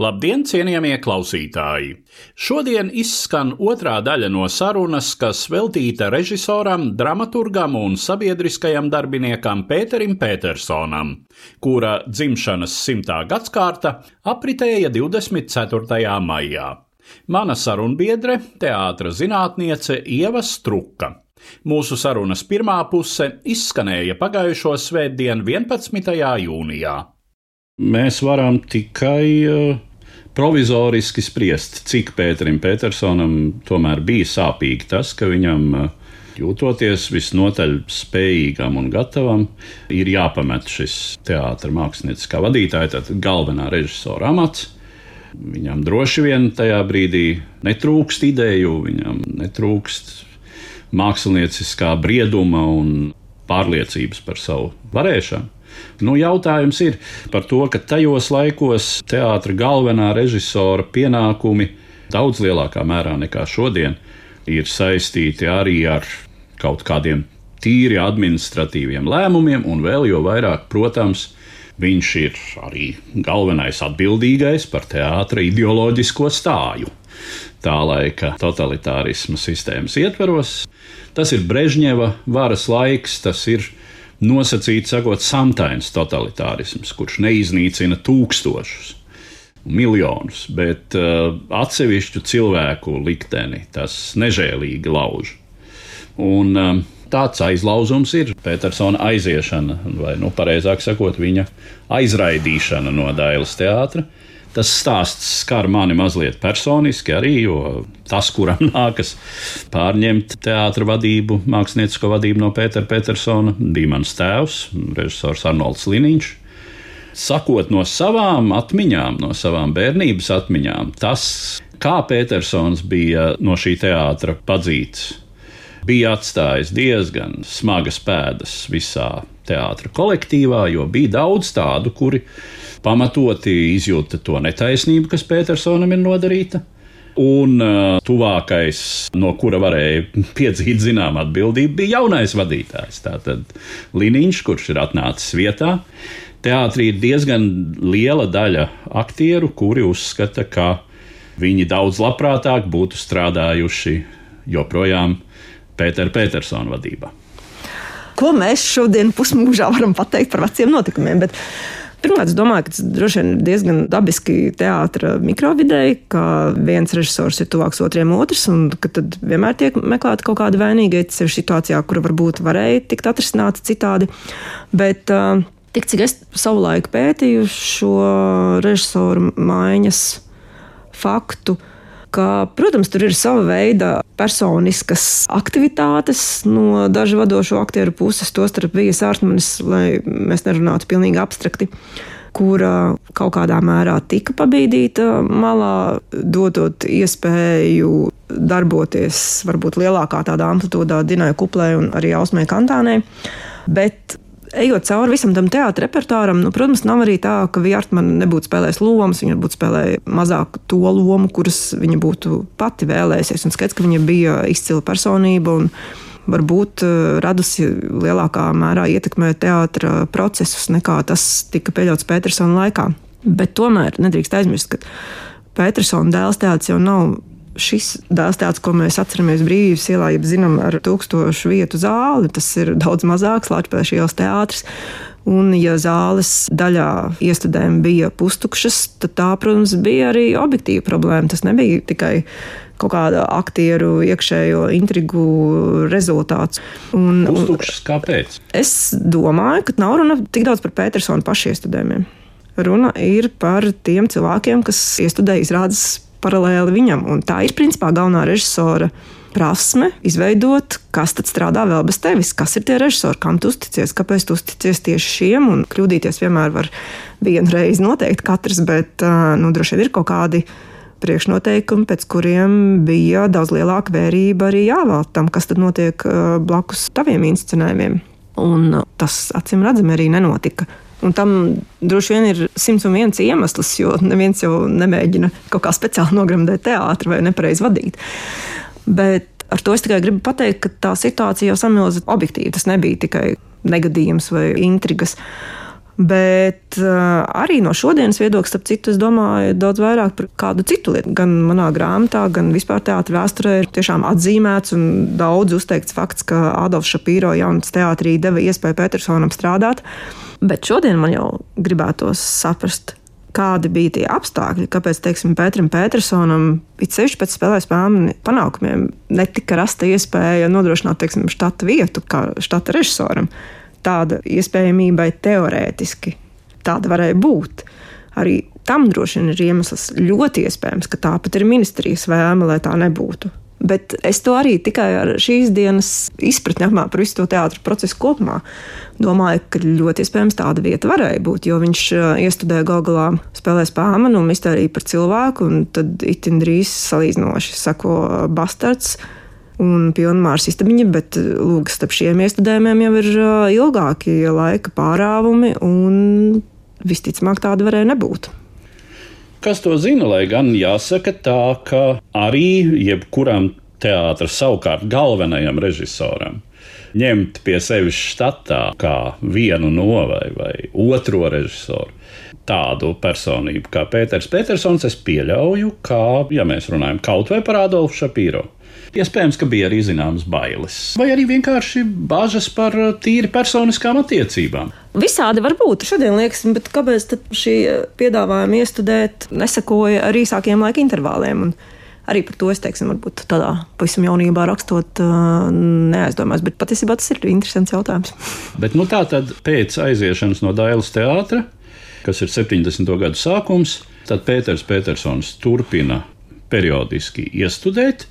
Labdien, cienījamie klausītāji! Šodien izskan otrā daļa no sarunas, kas veltīta režisoram, dramaturgam un sabiedriskajam darbiniekam Pēterim Petersonam, kura dzimšanas simtā gadsimta apritēja 24. maijā. Mana sarunbiedre, teātras zinātniece Ieva Struka. Mūsu sarunas pirmā puse izskanēja pagājušo svētdienu, 11. jūnijā. Mēs varam tikai uh, provizoriski spriest, cik Pēterim Petersonam tomēr bija sāpīgi tas, ka viņam, uh, jūtoties visnotaļ spējīgam un gatavam, ir jāpamet šis teātris mākslinieckā vadītāja, tad galvenā režisora amats. Viņam droši vien tajā brīdī netrūkst ideju, viņam netrūkst mākslinieckā brieduma un pārliecības par savu varēšanu. Nu, jautājums ir par to, ka tajos laikos teātris galvenā režisora pienākumi daudz lielākā mērā nekā šodien ir saistīti arī ar kaut kādiem tīri administratīviem lēmumiem, un vēl jo vairāk, protams, viņš ir arī galvenais atbildīgais par teātra ideoloģisko stāju. Tā laika totalitārisma sistēmas ietveros. Tas ir Brežņeva varas laiks, tas ir nosacīts, sakot, samtains totalitārisms, kurš neiznīcina tūkstošus, miljonus, bet uh, atsevišķu cilvēku likteni tas nežēlīgi lauž. Un, uh, Tāds aizlauzums ir Petersona aiziešana, vai, nu, pareizāk sakot, viņa aizraidīšana no Dailas teātra. Tas stāsts skar mani mazliet personiski arī, jo tas, kuram nākas pārņemt teātra vadību, māksliniecisko vadību no Pētera Petersona, bija mans tēvs, režisors Arnolds Liniņš. Sakot no savām atmiņām, no savām bērnības atmiņām, tas, kā Petersons bija no šī teātra padzīts, bija atstājis diezgan smagas pēdas visā teātra kolektīvā, jo bija daudz tādu, kuri pamatoti izjūta to netaisnību, kas Petersonam ir nodarīta. Un uh, tuvākais, no kura varēja piedzīt zināmu atbildību, bija jaunais vadītājs. Tātad Liniņš, kurš ir atnācis vietā. Teātrī ir diezgan liela daļa aktieru, kuri uzskata, ka viņi daudz labprātāk būtu strādājuši joprojām Pētera Petersona vadībā. Ko mēs šodien pusmūžā varam pateikt par veciem notikumiem? Bet Pirmkārt, es domāju, ka tas droši vien ir diezgan dabiski teātris mikrovidei, ka viens režisors ir tuvāks otriem otrs, un ka tad vienmēr tiek meklēta kaut kāda vainīga, ja situācijā, kura varbūt varēja tikt atrisināta citādi. Bet, Tik cik es savulaik pētīju šo režisoru maiņas faktu, ka, protams, tur ir sava veida personiskas aktivitātes no dažu vadošo aktieru puses, tostarp Vijas Ārtmanis, lai mēs nerunātu pilnīgi abstrakti kura kaut kādā mērā tika pabīdīta malā, dodot iespēju darboties varbūt lielākā tādā amplitūdā Dinai Kuplē un arī Ausmē Kantānē. Bet ejot cauri visam tam teātrim repertuāram, nu, protams, nav arī tā, ka Vjārtmana nebūtu spēlējis lomas, viņa būtu spēlējusi mazāk to lomu, kuras viņa būtu pati vēlējusies. Un skaidrs, ka viņa bija izcila personība un varbūt eh, radusi lielākā mērā ietekmē teātra procesus nekā tas tika pieļauts Petersona laikā. Bet tomēr nedrīkst aizmirst, ka Petersona dēls teātris jau nav šis dēls teātris, ko mēs atceramies brīvības ielā, jau zinām, ar tūkstošu vietu zāli, tas ir daudz mazāks Latvijas ielas teātris. Un, ja zāles daļā iestudēm bija pustukšas, tad tā, protams, bija arī objektīva problēma. Tas nebija tikai kaut kāda aktieru iekšējo intrigu rezultāts. Un, pustukšas kāpēc? Es domāju, ka nav runa tik daudz par Petersona pašiestudējumiem. Runa ir par tiem cilvēkiem, kas iestudē izrādes paralēli viņam. Un tā ir principā galvenā režisora prasme izveidot, kas tad strādā vēl bez tevis, kas ir tie režisori, kam tu uzticies, kāpēc tu uzticies tieši šiem. Un kļūdīties vienmēr var vienu reizi noteikti katrs, bet nu, droši vien ir kaut kādi priekšnoteikumi, pēc kuriem bija daudz lielāka vērība arī jāvēlta tam, kas tad notiek blakus taviem inscenējumiem. Un tas acīm redzami arī nenotika. Un tam droši vien ir simts un viens iemesls, jo neviens jau nemēģina kaut kā speciāli nogramdēt teātri vai nepareizi vadīt. Bet ar to es tikai gribu pateikt, ka tā situācija jau samilza objektīvi. Tas nebija tikai negadījums vai intrigas. Bet uh, arī no šodienas viedokļa, starp citu, es domāju daudz vairāk par kādu citu lietu. Gan manā grāmatā, gan vispār teātrī vēsturē ir tiešām atzīmēts un daudz uzteikts fakts, ka Adolfs Šapīro jaunas teātrī deva iespēju Petersonam strādāt. Bet šodien man jau gribētos saprast, kādi bija tie apstākļi, kāpēc, teiksim, Pēteram Petersonam, it sevišķi pēc spēlēs spēļu panākumiem, netika rasta iespēja nodrošināt, teiksim, štata vietu kā štata režisoram. Tāda iespējamībai teorētiski tāda varēja būt. Arī tam droši vien ir iemesls ļoti iespējams, ka tāpat ir ministrijas vēlme, lai tā nebūtu. Bet es to arī tikai ar šīs dienas izpratni par visu to teātrus procesu kopumā domāju, ka ļoti iespējams tāda vieta varēja būt. Jo viņš iestudēja gal galā spēlēs pāmanu un mistēriju par cilvēku, un tad itin drīz salīdzinoši sako bastards un pilnvārs istabiņa, bet lūk, starp šiem iestudējumiem jau ir ilgāki laika pārāvumi, un visticamāk tāda varēja nebūt. Kas to zina, lai gan jāsaka tā, ka arī jebkuram teātris savukārt galvenajam režisoram ņemt pie sevis štatā kā vienu no vai, vai otro režisoru. Tādu personību kā Pēters Petersons, es pieļauju, kā, ja mēs runājam kaut vai par Adolfu Šapīro. Iespējams, ka bija arī zināmas bailes, vai arī vienkārši bažas par uh, tīri personiskām attiecībām. Visādi var būt. Šodien liekas, bet kāpēc šī piedāvājuma iestudēt nesakoja ar īsākiem laika intervāliem? Un arī par to es teiksim, varbūt tādā pavisam jaunībā rakstot, uh, neaizdomājos. Bet patiesībā tas ir interesants jautājums. Bet nu, tā tad pēc aiziešanas no Dailas teātra, kas ir 70. gadu sākums, tad Pēters Petersons turpina periodiski iestudēt.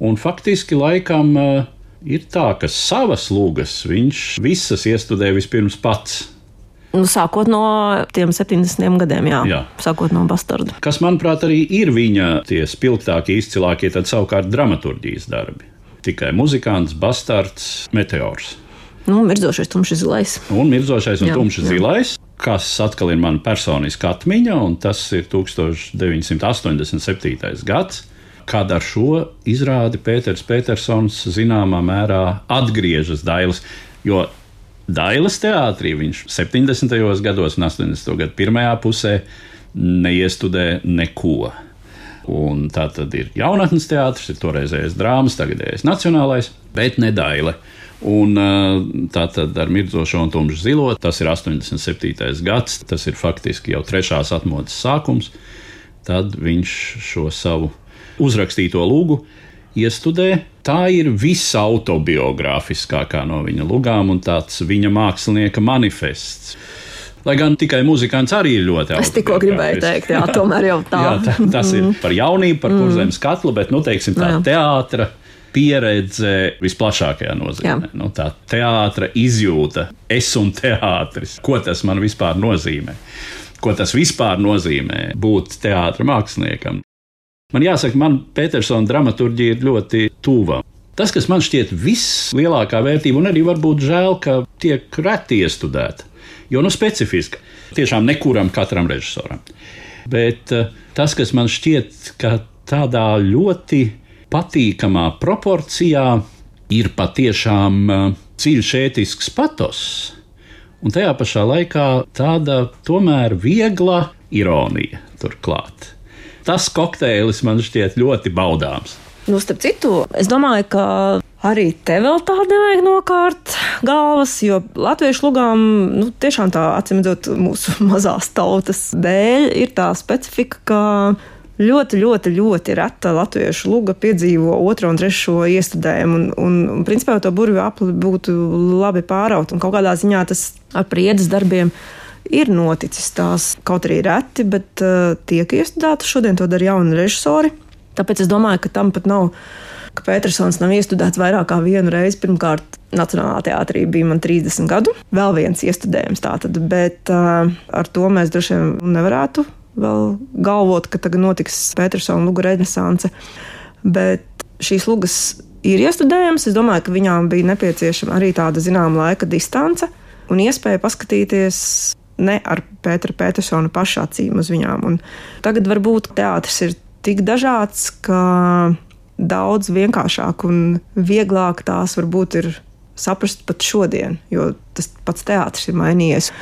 Un faktiski laikam uh, ir tā, ka savas lūgas viņš visas iestudē vispirms pats. Nu, sākot no tiem 70 gadiem, jā. jā. Sākot no bastarda. Kas, manuprāt, arī ir viņa tie spilgtākie, izcilākie, tad savukārt dramaturgijas darbi. Tikai muzikants, bastards, meteors. Nu, mirdzošais, tumšs zilais. Un mirdzošais un tumšs zilais, kas atkal ir mana personiska atmiņa, un tas ir 1987. gads kad ar šo izrādi Pēters Petersons zināmā mērā atgriežas Dailas. Jo Dailas teātrī viņš 70. gados un 80. gadu pirmajā pusē neiestudē neko. Un tā tad ir jaunatnes teātris, ir toreizējais drāmas, tagadējais nacionālais, bet ne Daila. Un tā tad ar mirdzošo un tumšu zilo, tas ir 87. gads, tas ir faktiski jau trešās atmodas sākums. Tad viņš šo savu uzrakstīto lūgu iestudē. Tā ir visautobiogrāfiskākā no viņa lugām un tāds viņa mākslinieka manifests. Lai gan tikai muzikants arī ir ļoti augsts. Es tikko gribēju teikt, jā, tomēr jau tā. jā, tā tas ir par jaunību, par mm. kurzemes katlu, bet, nu, teiksim, tā jā. teātra pieredze visplašākajā nozīmē. Nu, tā teātra izjūta, es un teātris, ko tas man vispār nozīmē. Ko tas vispār nozīmē būt teātris māksliniekam? Man jāsaka, man Petersona dramaturgija ir ļoti tuva. Tas, kas man šķiet vislielākā vērtība, un arī varbūt žēl, ka tiek reti iestudēta, jo nu specifiska, tiešām nekuram katram režisoram. Bet eh, tas, kas man šķiet, ka tādā ļoti patīkamā proporcijā ir patiešām eh, dziļš ētisks patos, un tajā pašā laikā tāda tomēr viegla ironija turklāt tas kokteilis man šķiet ļoti baudāms. Nu, starp citu, es domāju, ka arī te vēl tāda nevajag nokārt galvas, jo latviešu lugām nu, tiešām tā atsimedzot mūsu mazās tautas dēļ ir tā specifika, ka ļoti, ļoti, ļoti reta latviešu luga piedzīvo otro un trešo iestudējumu. Un, un, un principā to burvju apli būtu labi pāraut un kaut kādā ziņā tas ar priedes darbiem ir noticis tās kaut arī reti, bet uh, tiek iestudēta. Šodien to dara jauni režisori. Tāpēc es domāju, ka tam pat nav. Ka Petersons nav iestudēts vairāk kā vienu reizi. Pirmkārt, Nacionālā teātrī bija man 30 gadu, vēl viens iestudējums tātad, bet uh, ar to mēs droši vien nevarētu vēl galvot, ka tagad notiks Petersona lugu renesance. Bet šīs lugas ir iestudējams. Es domāju, ka viņām bija nepieciešama arī tāda zināma laika distance un iespēja paskatīties ne ar Pētera Petersona paša acīm uz viņām. Un tagad varbūt teātris ir tik dažāds, ka daudz vienkāršāk un vieglāk tās varbūt ir saprast pat šodien, jo tas pats teātris ir mainījies.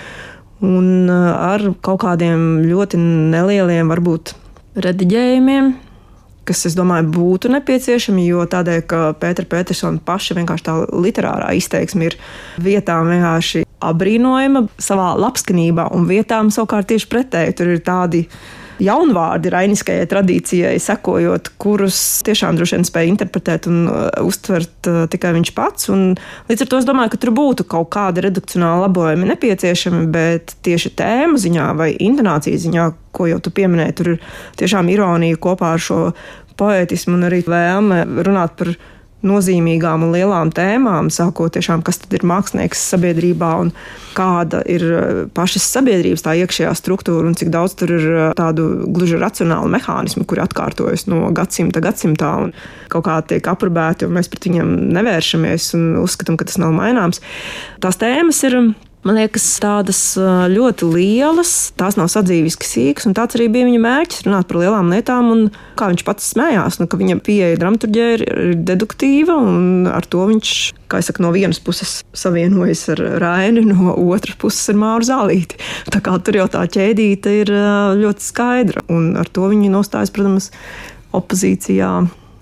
Un uh, ar kaut kādiem ļoti nelieliem, varbūt rediģējumiem, kas, es domāju, būtu nepieciešami, jo tādēļ, ka Pētera Petersona paša vienkārši tā literārā izteiksme ir vietām vienkārši apbrīnojama savā labskanībā, un vietām savukārt tieši pretēji tur ir tādi jaunvārdi rainiskajai tradīcijai, sekojot, kurus tiešām droši vien spēja interpretēt un uh, uztvert uh, tikai viņš pats. Un līdz ar to es domāju, ka tur būtu kaut kāda redukcionāla labojumi nepieciešami, bet tieši tēmu ziņā vai intonācijas ziņā, ko jau tu pieminēji, tur ir tiešām ironija kopā ar šo poētismu un arī vēlme runāt par nozīmīgām un lielām tēmām, sākot tiešām, kas tad ir mākslinieks sabiedrībā un kāda ir eh, pašas sabiedrības tā iekšējā struktūra un cik daudz tur ir eh, tādu gluži racionālu mehānismu, kuri atkārtojas no gadsimta gadsimtā un kaut kā tiek aprobēti, un mēs pret viņiem nevēršamies un uzskatām, ka tas nav maināms. Tās tēmas ir Man liekas, tādas ļoti lielas, tās nav sadzīviski sīkas, un tāds arī bija viņa mērķis runāt par lielām lietām. Un, kā viņš pats smējās, nu, ka viņa pieeja dramaturgijai ir, ir deduktīva, un ar to viņš, kā jau saka, no vienas puses savienojas ar Raini, no otras puses ar Māru Zālīti. Tā kā tur jau tā ķēdīte ir ļoti skaidra, un ar to viņi nostājas, protams, opozīcijā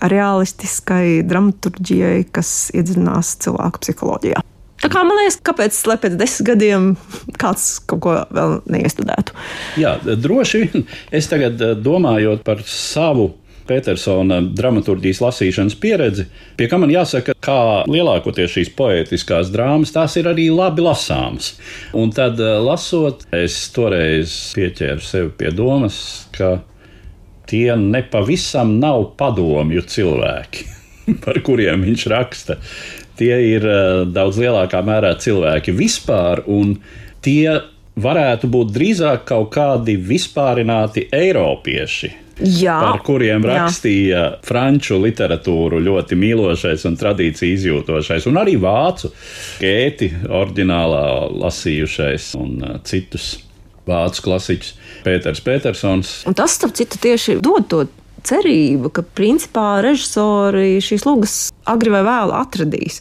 realistiskai dramaturgijai, kas iedziļinās cilvēku psiholoģijā. Tā kā man liekas, kāpēc pēc desmit gadiem kāds kaut ko vēl neiestudētu? Jā, droši vien. Es tagad eh, domājot par savu Petersona dramaturgijas lasīšanas pieredzi, pie kā man jāsaka, kā lielākoties šīs poetiskās drāmas, tās ir arī labi lasāmas. Un tad, eh, lasot, es toreiz pieķēru sevi pie domas, ka tie nepavisam nav padomju cilvēki, par kuriem viņš raksta tie ir uh, daudz lielākā mērā cilvēki vispār, un tie varētu būt drīzāk kaut kādi vispārināti eiropieši. Jā, par kuriem rakstīja jā. franču literatūru ļoti mīlošais un tradīciju izjūtošais, un arī vācu gēti, oriģinālā lasījušais un uh, citus vācu klasiķus, Pēters Petersons. Un tas, starp citu, tieši dod to cerība, ka principā režisori šīs lugas agri vai vēlu atradīs.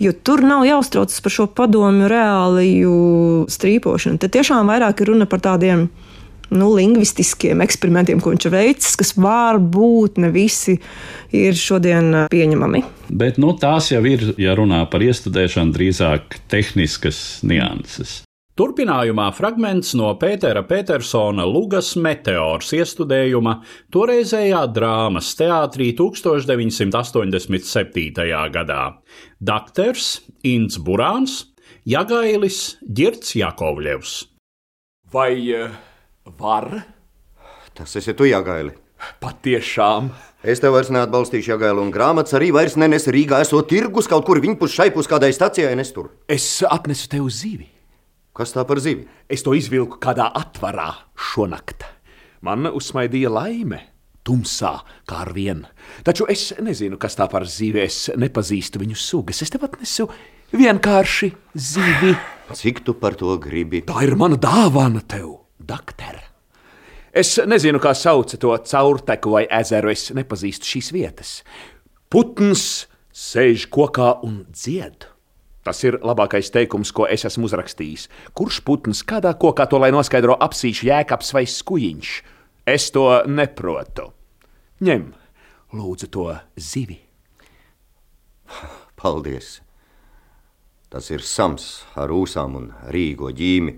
Jo tur nav jāuztraucas par šo padomju reāliju strīpošanu. Te tiešām vairāk ir runa par tādiem nu, lingvistiskiem eksperimentiem, ko viņš ir veicis, kas varbūt ne visi ir šodien pieņemami. Bet nu, tās jau ir, ja runā par iestudēšanu, drīzāk tehniskas nianses. Turpinājumā fragments no Pētera Petersona Lugas meteors iestudējuma toreizējā drāmas teātrī 1987. gadā. Dakters Inns Burāns, Jagailis Girts Jakovļevs. Vai uh, var? Tas esi tu, Jagaili. Patiešām. Es tev vairs neatbalstīšu, Jagailu, un grāmatas arī vairs nenes Rīgā, esot tirgus kaut kur viņpus šaipus kādai stacijai nestur. Es atnesu tev zivi. Kas tā par zivi? Es to izvilku kādā atvarā šonakt. Man uzsmaidīja laime. Tumsā, kā ar vienu. Taču es nezinu, kas tā par zivi. Es nepazīstu viņu sugas. Es tev atnesu vienkārši zivi. Cik tu par to gribi? Tā ir mana dāvana tev, doktor. Es nezinu, kā sauc to caurteku vai ezeru. Es nepazīstu šīs vietas. Putns sēž kokā un dzied. Tas ir labākais teikums, ko es esmu uzrakstījis. Kurš putns kādā kokā to lai noskaidro apsīšu jēkabs vai skujiņš? Es to neprotu. Ņem, lūdzu, to zivi. Paldies! Tas ir sams ar ūsām un rīgo ģīmi.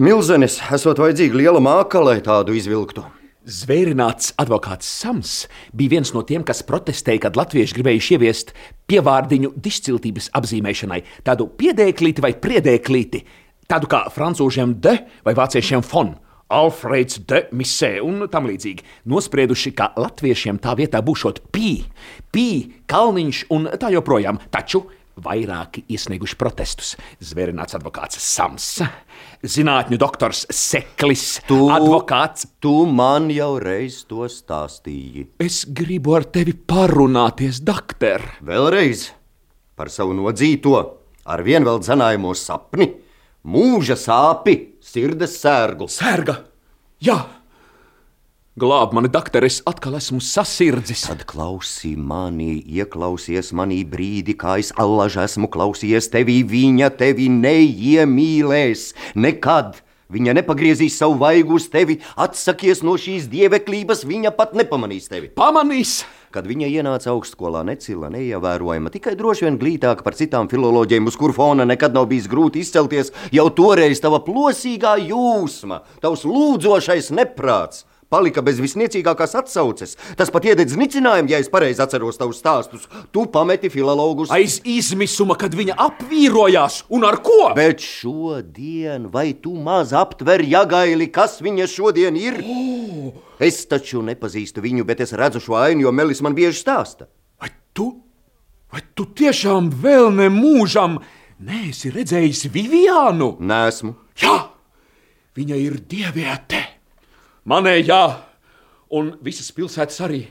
Milzenis, esot vajadzīga liela māka, lai tādu izvilktu. Zvērināts advokāts Sams bija viens no tiem, kas protestēja, kad latvieši gribējuši ieviest pievārdiņu dišciltības apzīmēšanai, tādu piedēklīti vai priedēklīti. Tādu kā francūžiem de vai vāciešiem fon. Alfrēds de Misē un tam līdzīgi. Nosprieduši, ka latviešiem tā vietā būšot pī, pī, kalniņš un tā joprojām. Taču vairāki iesnieguši protestus. Zvērināts advokāts Sams, zinātņu doktors Seklis, Tu, advokāts. tu man jau reiz to stāstīji. Es gribu ar tevi parunāties, doktor. Vēlreiz par savu nodzīto, ar vien vēl dzenājumu sapni, mūža sāpi, sirdes sērgu. Sērga! Jā! Glāb mani, doktor, es atkal esmu sasirdzis. Tad klausī mani, ieklausies manī brīdi, kā es allaž esmu klausījies tevī, viņa tevi neiemīlēs nekad. Viņa nepagriezīs savu vaigu uz tevi, atsakies no šīs dieveklības, viņa pat nepamanīs tevi. Pamanīs! Kad viņa ienāca augstskolā, necila, neievērojama, tikai droši vien glītāka par citām filoloģiem, uz kur fona nekad nav bijis grūti izcelties, jau toreiz tava plosīgā jūsma, tavs lūdzošais neprāts. Palika bez visniecīgākās atsauces. Tas pat iededz nicinājumu, ja es pareizi atceros tavus stāstus. Tu pameti filologus. Aiz izmisuma, kad viņa apvīrojās un ar ko? Bet šodien, vai tu maz aptver jagaili, kas viņa šodien ir? Oh. Es taču nepazīstu viņu, bet es redzu šo ainu, jo Melis man bieži stāsta. Vai tu, vai tu tiešām vēl ne mūžam neesi redzējis Vivianu? Nesmu. Jā, viņa ir dieviete. Manējā, un visas pilsētas arī.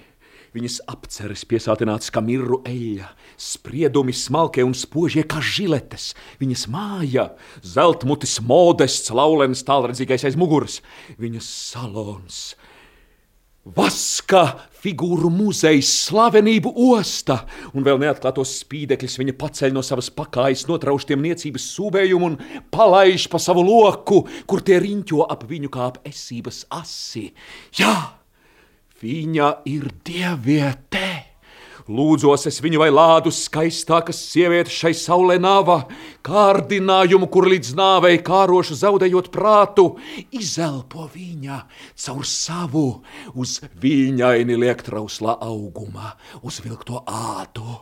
Viņas apceres piesātināts kā mirru eļļa, spriedumi smalkie un spožie kā žiletes. Viņas māja, zeltmutis, modests, laulens, tālredzīgais aiz muguras. Viņas salons, vaska figūru muzejs, slavenību osta, un vēl neatklātos spīdekļus viņa paceļ no savas pakājas notrauštiem niecības sūvējumu un palaiž pa savu loku, kur tie riņķo ap viņu kā ap esības asi. Jā, viņa ir dieviete! Lūdzos es viņu vai lādu skaistākas sievietes šai saulē nava, kārdinājumu, kur līdz nāvei kārošu zaudējot prātu, izelpo viņa caur savu uz viņaini liektrauslā augumā, uzvilkto ādu.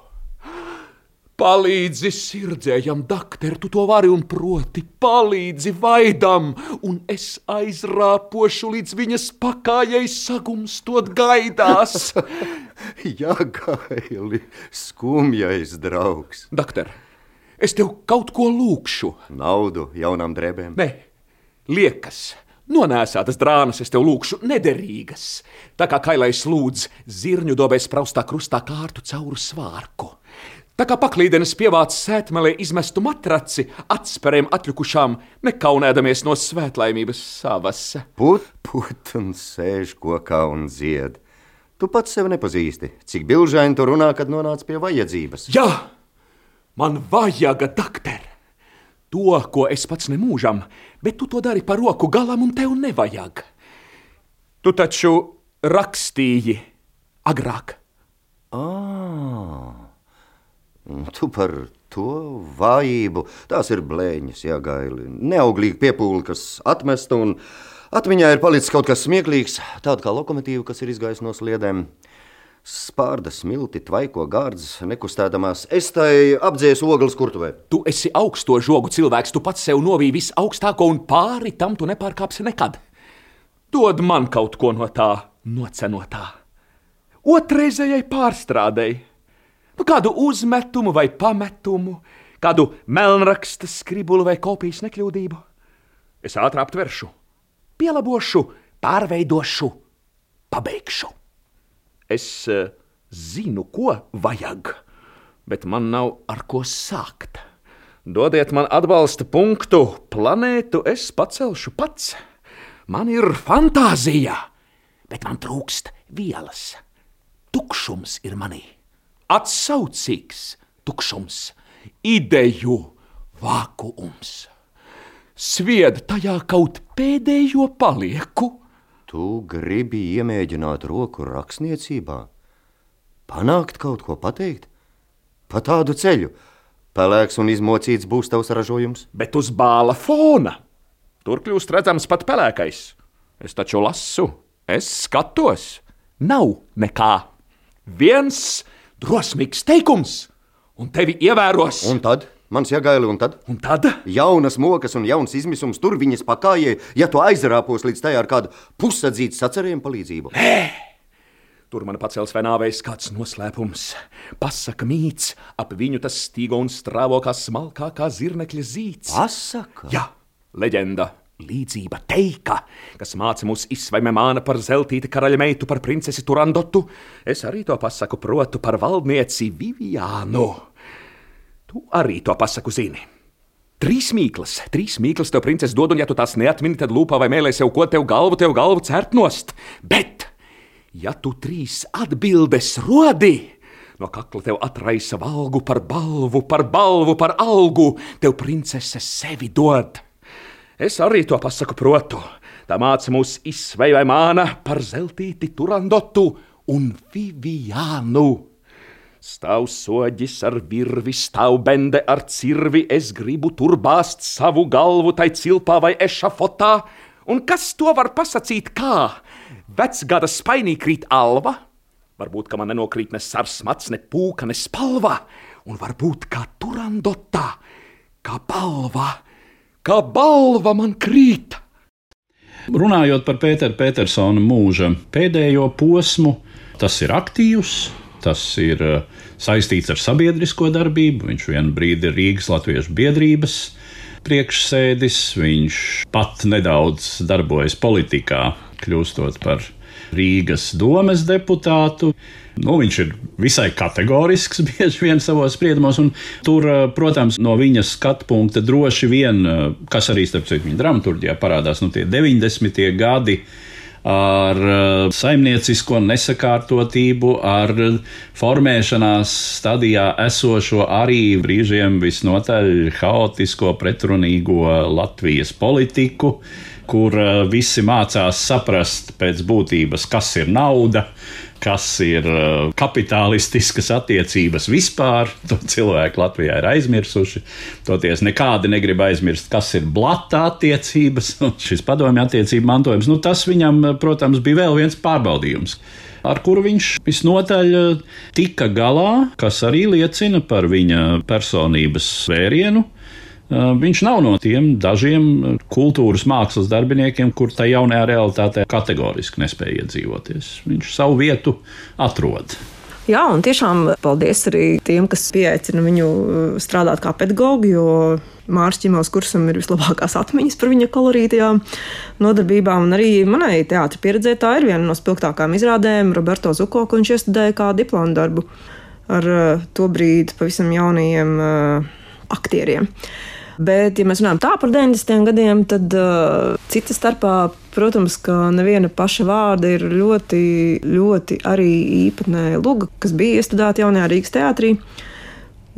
Palīdzi sirdzējam, doktor, tu to vari un proti, palīdzi vaidam, un es aizrāpošu līdz viņas pakājai sagumstot gaidās. Jā, gaili, skumjais draugs. Doktor, es tev kaut ko lūkšu. Naudu jaunām drēbēm. Nē, liekas. Nonēsātas drānas es tev lūkšu, nederīgas. Tā kā kailais lūdz zirņu dobēs praustā krustā kārtu cauru svārku. Tā kā paklīdenes pievāc sētmelē izmestu matraci, atspērēm atļukušām, nekaunēdamies no svētlaimības savas. Put, put un sēž kokā un dzied. Tu pats sevi nepazīsti. Cik bilžaini tu runā, kad nonāc pie vajadzības? Jā, man vajag doktor. To, ko es pats nemūžam, bet tu to dari par roku galam un tev nevajag. Tu taču rakstīji agrāk. Ah. Tu par to vājību. Tās ir blēņas, jā, gaili. Neauglīga piepūle, kas atmesta, un atmiņā ir palicis kaut kas smieklīgs, tāda kā lokomotīva, kas ir izgājusi no sliedēm. Spārda smilti, tvaiko gārdas, nekustēdamās. Es tai apdzēsu ogles kurtuvē. Tu esi augsto žogu cilvēks, tu pats sev novīji visaugstāko un pāri tam tu nepārkāpsi nekad. Dod man kaut ko no tā nocenotā. Otrreizējai pārstrādēji. Nu, kādu uzmetumu vai pametumu, kādu melnraksta skribulu vai kopijas nekļūdību. Es ātrāk aptveršu, pielabošu, pārveidošu, pabeigšu. Es uh, zinu, ko vajag, bet man nav ar ko sākt. Dodiet man atbalsta punktu, planētu es pacelšu pats. Man ir fantāzija, bet man trūkst vielas. Tukšums ir manī atsaucīgs tukšums, ideju vākums. Svied tajā kaut pēdējo palieku. Tu gribi iemēģināt roku rakstniecībā, panākt kaut ko pateikt? Pa tādu ceļu pelēks un izmocīts būs tavs ražojums. Bet uz bāla fona tur kļūst redzams pat pelēkais. Es taču lasu, es skatos, nav nekā. Viens drosmīgs teikums, un tevi ievēros. Un tad? Mans jāgaili un tad? Un tad? Jaunas mokas un jauns izmisums tur viņas pakājē, ja tu aizrāpos līdz tajā ar kādu pusadzītu sacerējumu palīdzību. Nē! Tur man pacels vai nāvēs kāds noslēpums. Pasaka mīts, ap viņu tas stīgo un strāvo kā smalkā kā zirnekļa zīts. Pasaka? Jā, leģenda. Līdzība teika, kas māca mūs izsvaimē māna par zeltīti karaļa meitu, par princesi Turandotu. Es arī to pasaku, protu par valdnieci Viviānu. Tu arī to pasaku zini. Trīs mīklas, trīs mīklas tev princese dod, un ja tu tās neatmini, tad lūpā vai mēlē sev ko tev galvu, tev galvu cērt nost. Bet, ja tu trīs atbildes rodi, no kakla tev atraisa valgu par balvu, par balvu, par algu, tev princese sevi dod. Es arī to pasaku, protu. Tā māca mūs izsvejai māna par zeltīti turandotu un Viviānu. Stāv soģis ar virvi, stāv bende ar cirvi, es gribu tur bāzt savu galvu tai cilpā vai ešafotā, un kas to var pasakīt kā? Vecgada spainī krīt alva, varbūt, ka man nenokrīt ne sarsmats, ne pūka, ne spalva, un varbūt kā turandotā, kā balva kā balva man krīt. Runājot par Pētera Petersona mūža pēdējo posmu, tas ir aktīvs, tas ir eh, saistīts ar sabiedrisko darbību. Viņš vienu brīdi ir Rīgas Latviešu biedrības priekšsēdis, viņš pat nedaudz darbojas politikā, kļūstot par Rīgas domes deputātu. Nu, viņš ir visai kategorisks bieži vien savos spriedumos, un tur, eh, protams, no viņa skatu punkta droši vien, eh, kas arī starp citu viņa dramaturgijā parādās, nu, tie 90. gadi ar eh, saimniecisko nesakārtotību, ar formēšanās stadijā esošo arī brīžiem visnotaļ haotisko, pretrunīgo Latvijas politiku kur uh, visi mācās saprast pēc būtības, kas ir nauda, kas ir uh, kapitalistiskas attiecības vispār. To cilvēki Latvijā ir aizmirsuši. Toties nekādi negrib aizmirst, kas ir blata attiecības un šis padomju attiecību mantojums. Nu, tas viņam, protams, bija vēl viens pārbaudījums ar kuru viņš visnotaļ uh, tika galā, kas arī liecina par viņa personības vērienu. Viņš nav no tiem dažiem kultūras mākslas darbiniekiem, kur tajā jaunajā realitātē kategoriski nespēja iedzīvoties. Viņš savu vietu atrod. Jā, un tiešām paldies arī tiem, kas pieaicina viņu strādāt kā pedagogu, jo Mārcis Čimels kursam ir vislabākās atmiņas par viņa kolorītajām nodarbībām. Un arī manai teātris pieredzē tā ir viena no spilgtākām izrādēm. Roberto Zuko, ko viņš iestudēja kā diplomu darbu ar to brīdi pavisam jaunajiem aktieriem. Bet, ja mēs runājam tā par 90. gadiem, tad uh, cita starpā, protams, ka neviena paša vārda ir ļoti, ļoti arī īpatnēja luga, kas bija iestudēta jaunajā Rīgas teātrī.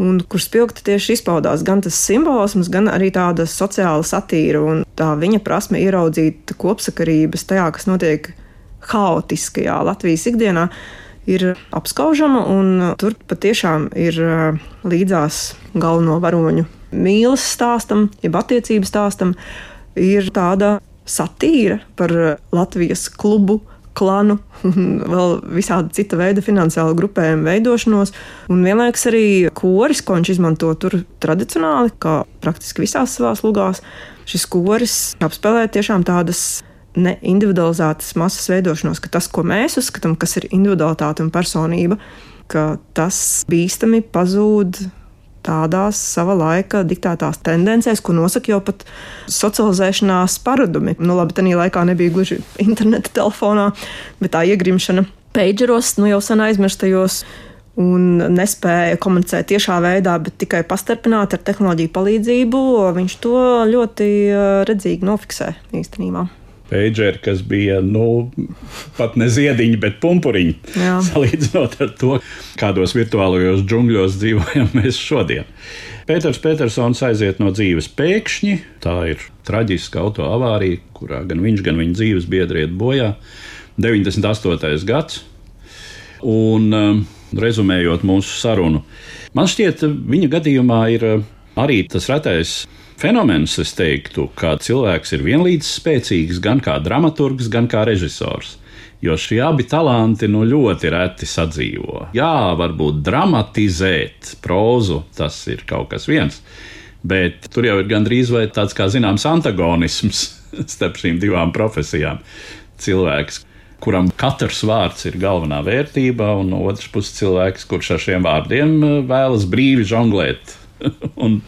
Un kur spilgti tieši izpaudās gan tas simbolisms, gan arī tāda sociāla satīra un tā viņa prasme ieraudzīt kopsakarības tajā, kas notiek haotiskajā Latvijas ikdienā, ir apskaužama. Tur patiešām ir uh, līdzās galveno varoņu mīlas stāstam, jeb attiecību stāstam, ir tāda satīra par Latvijas klubu klanu un vēl visādi cita veida finansiālu grupējumu veidošanos. Un vienlaikus arī koris, ko viņš izmanto tur tradicionāli, kā praktiski visās savās lugās, šis koris apspēlē tiešām tādas neindividualizētas masas veidošanos, ka tas, ko mēs uzskatām, kas ir individualitāte un personība, ka tas bīstami pazūd tādās sava laika diktētās tendencēs, ko nosaka jau pat socializēšanās paradumi. Nu, labi, tajā laikā nebija gluži interneta telefonā, bet tā iegrimšana pageros, nu jau sen aizmirstajos. Un nespēja komunicēt tiešā veidā, bet tikai pastarpināt ar tehnoloģiju palīdzību. Viņš to ļoti eh, redzīgi nofiksē īstenībā pageri, kas bija nu, pat ne ziediņi, bet pumpuriņi. Jā. Salīdzinot ar to, kādos virtuālajos džungļos dzīvojam mēs šodien. Pēters Petersons aiziet no dzīves pēkšņi. Tā ir traģiska auto avārija, kurā gan viņš, gan viņa dzīves biedri iet bojā. 98. gads. Un, um, rezumējot mūsu sarunu, man šķiet, viņa gadījumā ir uh, arī tas retais fenomens, es teiktu, ka cilvēks ir vienlīdz spēcīgs gan kā dramaturgs, gan kā režisors. Jo šie abi talanti nu, ļoti reti sadzīvo. Jā, varbūt dramatizēt prózu, tas ir kaut kas viens, bet tur jau ir gandrīz vai tāds kā zināms antagonisms starp šīm divām profesijām. Cilvēks, kuram katrs vārds ir galvenā vērtība, un no otras puses cilvēks, kurš ar šiem vārdiem eh, vēlas brīvi žonglēt un,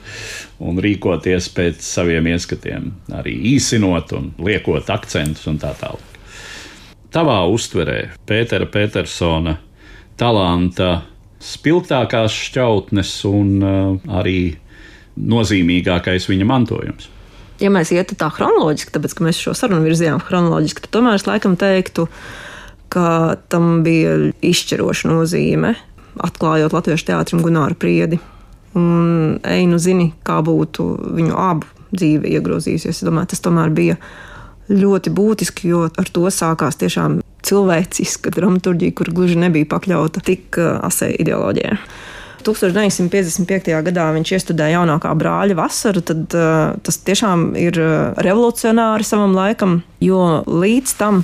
un rīkoties pēc saviem ieskatiem, arī īsinot un liekot akcentus un tā tālāk. Tavā uztverē Pētera Petersona talanta spilgtākās šķautnes un uh, arī nozīmīgākais viņa mantojums. Ja mēs ietu tā chronoloģiski, tāpēc ka mēs šo sarunu virzījām chronoloģiski, tad tomēr es laikam teiktu, ka tam bija izšķiroša nozīme, atklājot latviešu teātrim Gunāru Priedi. Un Einu zini, kā būtu viņu abu dzīve iegrozījusies. Es domāju, tas tomēr bija ļoti būtiski, jo ar to sākās tiešām cilvēciska dramaturgija, kur gluži nebija pakļauta tik uh, asai ideoloģijai. 1955. gadā viņš iestudēja jaunākā brāļa vasaru, tad uh, tas tiešām ir uh, revolucionāri savam laikam, jo līdz tam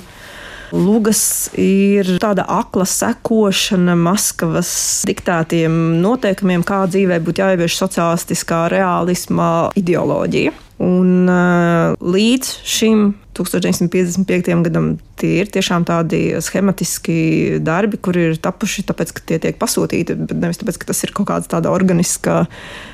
Lugas ir tāda akla sekošana Maskavas diktētiem noteikumiem, kā dzīvē būtu jāievieš sociālistiskā realisma ideoloģija. Un uh, līdz šim 1955. gadam tie ir tiešām tādi schematiski darbi, kur ir tapuši tāpēc, ka tie tiek pasūtīti, bet nevis tāpēc, ka tas ir kaut kāda tāda organiska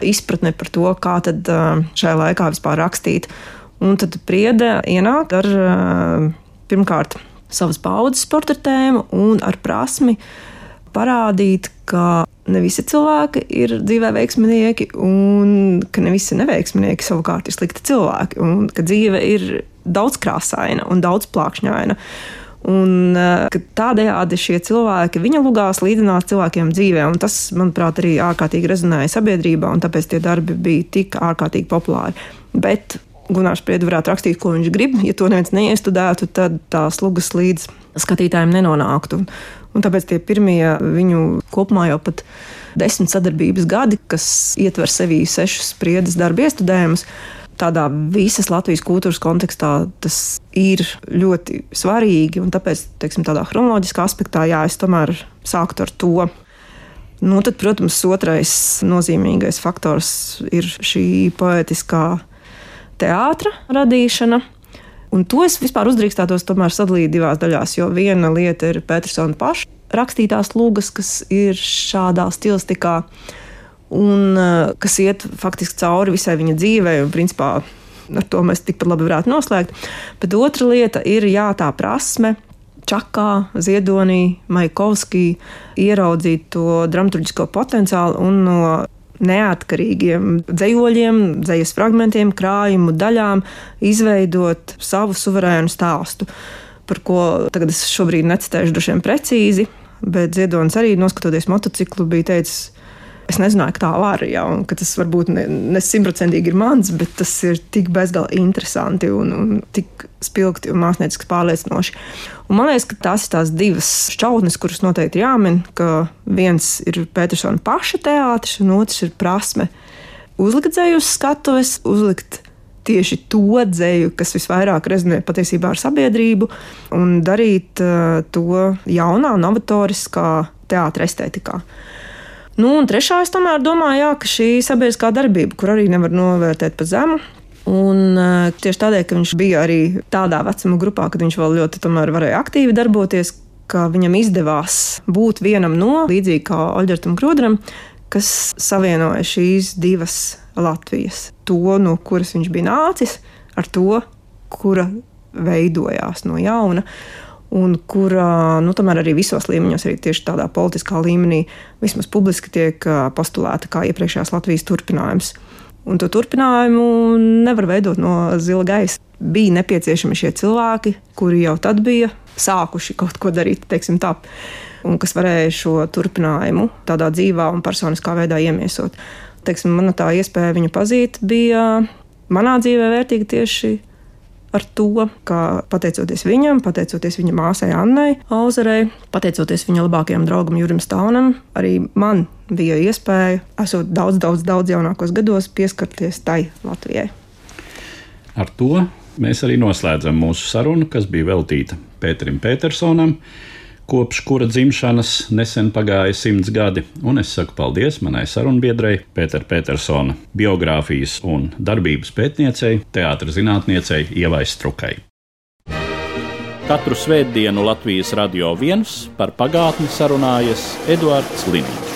izpratne par to, kā tad uh, šajā laikā vispār rakstīt. Un tad priede ienāk ar uh, pirmkārt savas paudzes portretēm un ar prasmi parādīt, ka ne visi cilvēki ir dzīvē veiksminieki, un ka ne visi neveiksminieki savukārt ir slikti cilvēki, un ka dzīve ir daudzkrāsaina un daudzplākšņaina. Un ka tādējādi šie cilvēki viņa lugās līdzinās cilvēkiem dzīvē, un tas, manuprāt, arī ārkārtīgi rezonēja sabiedrībā, un tāpēc tie darbi bija tik ārkārtīgi populāri. Bet Gunārs Priedi varētu rakstīt, ko viņš grib. Ja to neviens neiestudētu, tad tās lugas līdz skatītājiem nenonāktu. Un tāpēc tie pirmie viņu kopumā jau pat desmit sadarbības gadi, kas ietver sevī sešus spriedas darbu iestudējumus, tādā visas Latvijas kultūras kontekstā tas ir ļoti svarīgi. Tāpēc, teiksim, tādā chronoloģiskā aspektā, jā, es tomēr sāktu ar to. Nu, tad, protams, otrais nozīmīgais faktors ir šī poetiskā teātra radīšana. Un to es vispār uzdrīkstētos tomēr sadalīt divās daļās, jo viena lieta ir Petersona paša rakstītās lūgas, kas ir šādā stilistikā, un eh, kas iet faktiski cauri visai viņa dzīvei, un principā ar to mēs tikpat labi varētu noslēgt. Bet otra lieta ir jā, tā prasme. Čakā, Ziedonī, Maikovskī ieraudzīt to dramaturgisko potenciālu un no neatkarīgiem dzīsloļiem, dzīslas fragmentiem, krājumu daļām, izveidot savu suverēnu stāstu, par ko tagad es šobrīd necitēšu droši vien precīzi, bet Ziedonis arī noskatoties motociklu bija teicis, Es nezināju, ka tā var, ja, un ka tas varbūt ne simtprocentīgi ir mans, bet tas ir tik bezgalīgi interesanti un, un tik spilgti un mākslinieciski pārliecinoši. Un man liekas, ka tās ir tās divas šķautnes, kuras noteikti jāmin, ka viens ir Petersona paša teātris, un otrs ir prasme uzlikt dzēju uz skatuves, uzlikt tieši to dzēju, kas visvairāk rezonē patiesībā ar sabiedrību, un darīt uh, to jaunā, novatoriskā teātris estētikā. Nu, un trešā, es tomēr domāju, jā, ka šī sabiedriskā darbība, kur arī nevar novērtēt pa zemu, Un uh, tieši tādēļ, ka viņš bija arī tādā vecuma grupā, kad viņš vēl ļoti varēja aktīvi darboties, ka viņam izdevās būt vienam no, līdzīgi kā Oļģertam Krodram, kas savienoja šīs divas Latvijas. To, no kuras viņš bija nācis, ar to, kura veidojās no jauna un kurā nu, tomēr arī visos līmeņos, arī tieši tādā politiskā līmenī, vismaz publiski tiek postulēta kā iepriekšējās Latvijas turpinājums. Un to turpinājumu nevar veidot no zila gaisa. Bija nepieciešami šie cilvēki, kuri jau tad bija sākuši kaut ko darīt, teiksim tā, un kas varēja šo turpinājumu tādā dzīvā un personiskā veidā iemiesot. Teiksim, mana tā iespēja viņu pazīt bija manā dzīvē vērtīga tieši ar to, ka pateicoties viņam, pateicoties viņa māsai Annai Auzerei, pateicoties viņa labākajam draugam Jurim Staunam, arī man bija iespēja, esot daudz, daudz, daudz jaunākos gados, pieskarties tai Latvijai. Ar to mēs arī noslēdzam mūsu sarunu, kas bija veltīta Pēterim Petersonam kopš kura dzimšanas nesen pagāja simts gadi, un es saku paldies manai sarunbiedrei Pēter Petersona biogrāfijas un darbības pētniecei, teātras zinātniecei Ievai Strukai. Katru svētdienu Latvijas radio viens par pagātni sarunājas Eduards Liniņš.